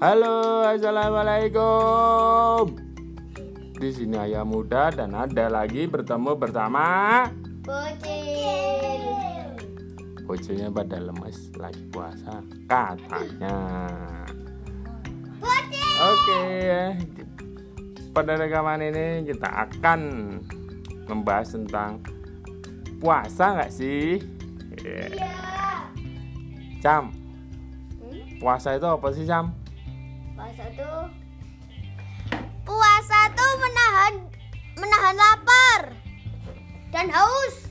Halo, assalamualaikum. Di sini ayah muda dan ada lagi bertemu bersama Bocil. bocilnya pada lemes lagi puasa katanya. Bocil. Oke, pada rekaman ini kita akan membahas tentang puasa nggak sih? Iya. Iya. Cam, puasa itu apa sih Cam? Puasa tuh Puasa tuh menahan menahan lapar dan haus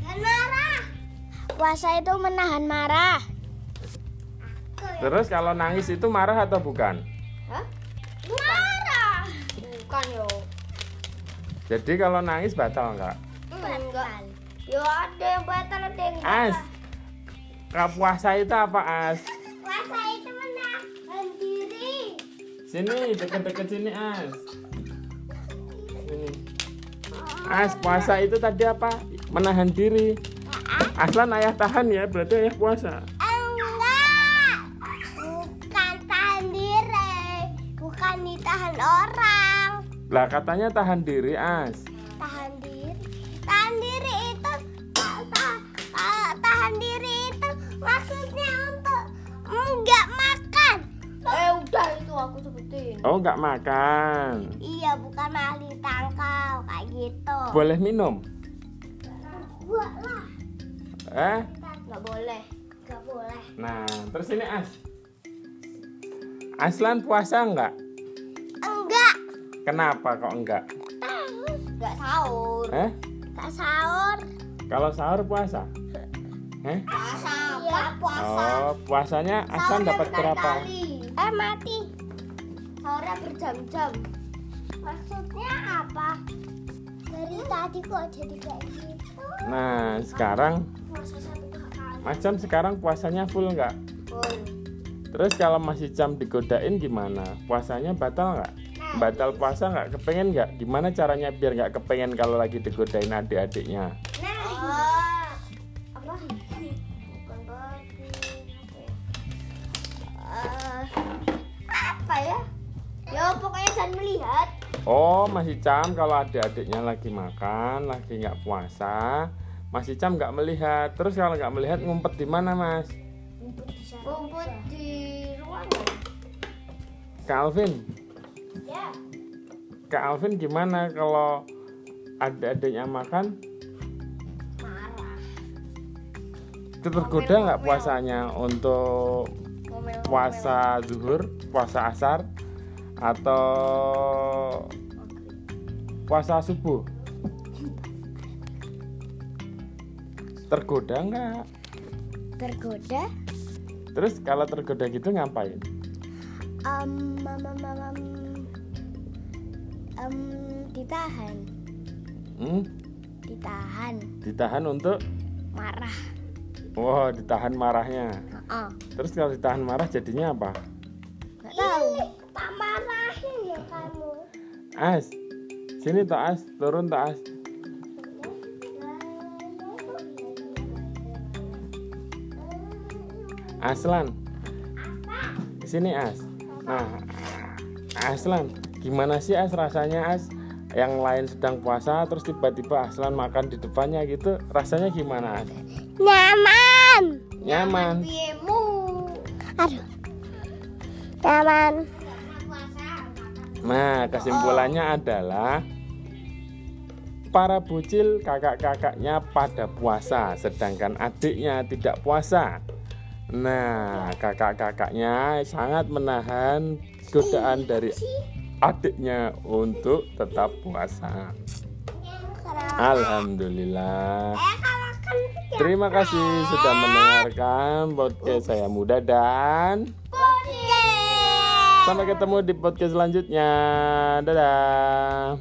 dan marah. Puasa itu menahan marah. Terus kalau nangis itu marah atau bukan? Hah? Marah. Bukan yo. Jadi kalau nangis batal nggak? Enggak. Yo ada yang batal ada yang enggak. As, puasa itu apa As? Sini deket-deket sini As. Sini. As puasa itu tadi apa? Menahan diri. Aslan ayah tahan ya, berarti ayah puasa. Enggak. Bukan tahan diri. Bukan ditahan orang. Lah katanya tahan diri As. Tahan diri. Tahan diri itu ta- ta- ta- tahan diri sebutin. Oh nggak makan. Iya bukan ahli tangkal kayak gitu. Boleh minum? Buat lah. Eh? Nggak boleh. Nggak boleh. Nah, terus ini As. Aslan puasa nggak? Enggak. Kenapa kok enggak? Nggak sahur. Eh? Nggak sahur. Kalau sahur puasa? Eh? Puasa. Oh, puasanya Aslan dapat berapa? Eh mati. Sahurnya berjam-jam. Maksudnya apa? Dari tadi kok jadi kayak gitu? Nah, sekarang Puasa satu kali. macam sekarang puasanya full nggak? Full. Terus kalau masih jam digodain gimana? Puasanya batal nggak? Batal puasa nggak? Kepengen nggak? Gimana caranya biar nggak kepengen kalau lagi digodain adik-adiknya? Nah, oh. apa? Bukan bagi. Eh, apa ya? Ya pokoknya jangan melihat. Oh, masih cam kalau adik-adiknya lagi makan, lagi nggak puasa, masih cam nggak melihat. Terus kalau nggak melihat ngumpet di mana, Mas? Rumput di ruangan. Kak Alvin, Ya. Kak Alvin gimana kalau adik-adiknya makan? Marah. Itu tergoda nggak puasanya untuk Ngomel. puasa zuhur, puasa asar, atau puasa subuh? Tergoda nggak? Tergoda? Terus kalau tergoda gitu ngapain? Um, mama, mama, um, ditahan, Hmm? ditahan, Ditahan untuk, marah. wah ditahan marahnya. Oh, Terus kalau ditahan marah jadinya apa? nggak tahu. Kamu. As, sini tak as, turun tak as. Aslan, sini as. Nah, Aslan, gimana sih as rasanya as? Yang lain sedang puasa, terus tiba-tiba Aslan makan di depannya gitu, rasanya gimana as? Nyaman. Nyaman. Piemu. Aduh. Nyaman. Nah, kesimpulannya adalah para bocil kakak-kakaknya pada puasa, sedangkan adiknya tidak puasa. Nah, kakak-kakaknya sangat menahan godaan dari adiknya untuk tetap puasa. Alhamdulillah. Terima kasih sudah mendengarkan podcast saya muda dan sampai ketemu di podcast selanjutnya. Dadah.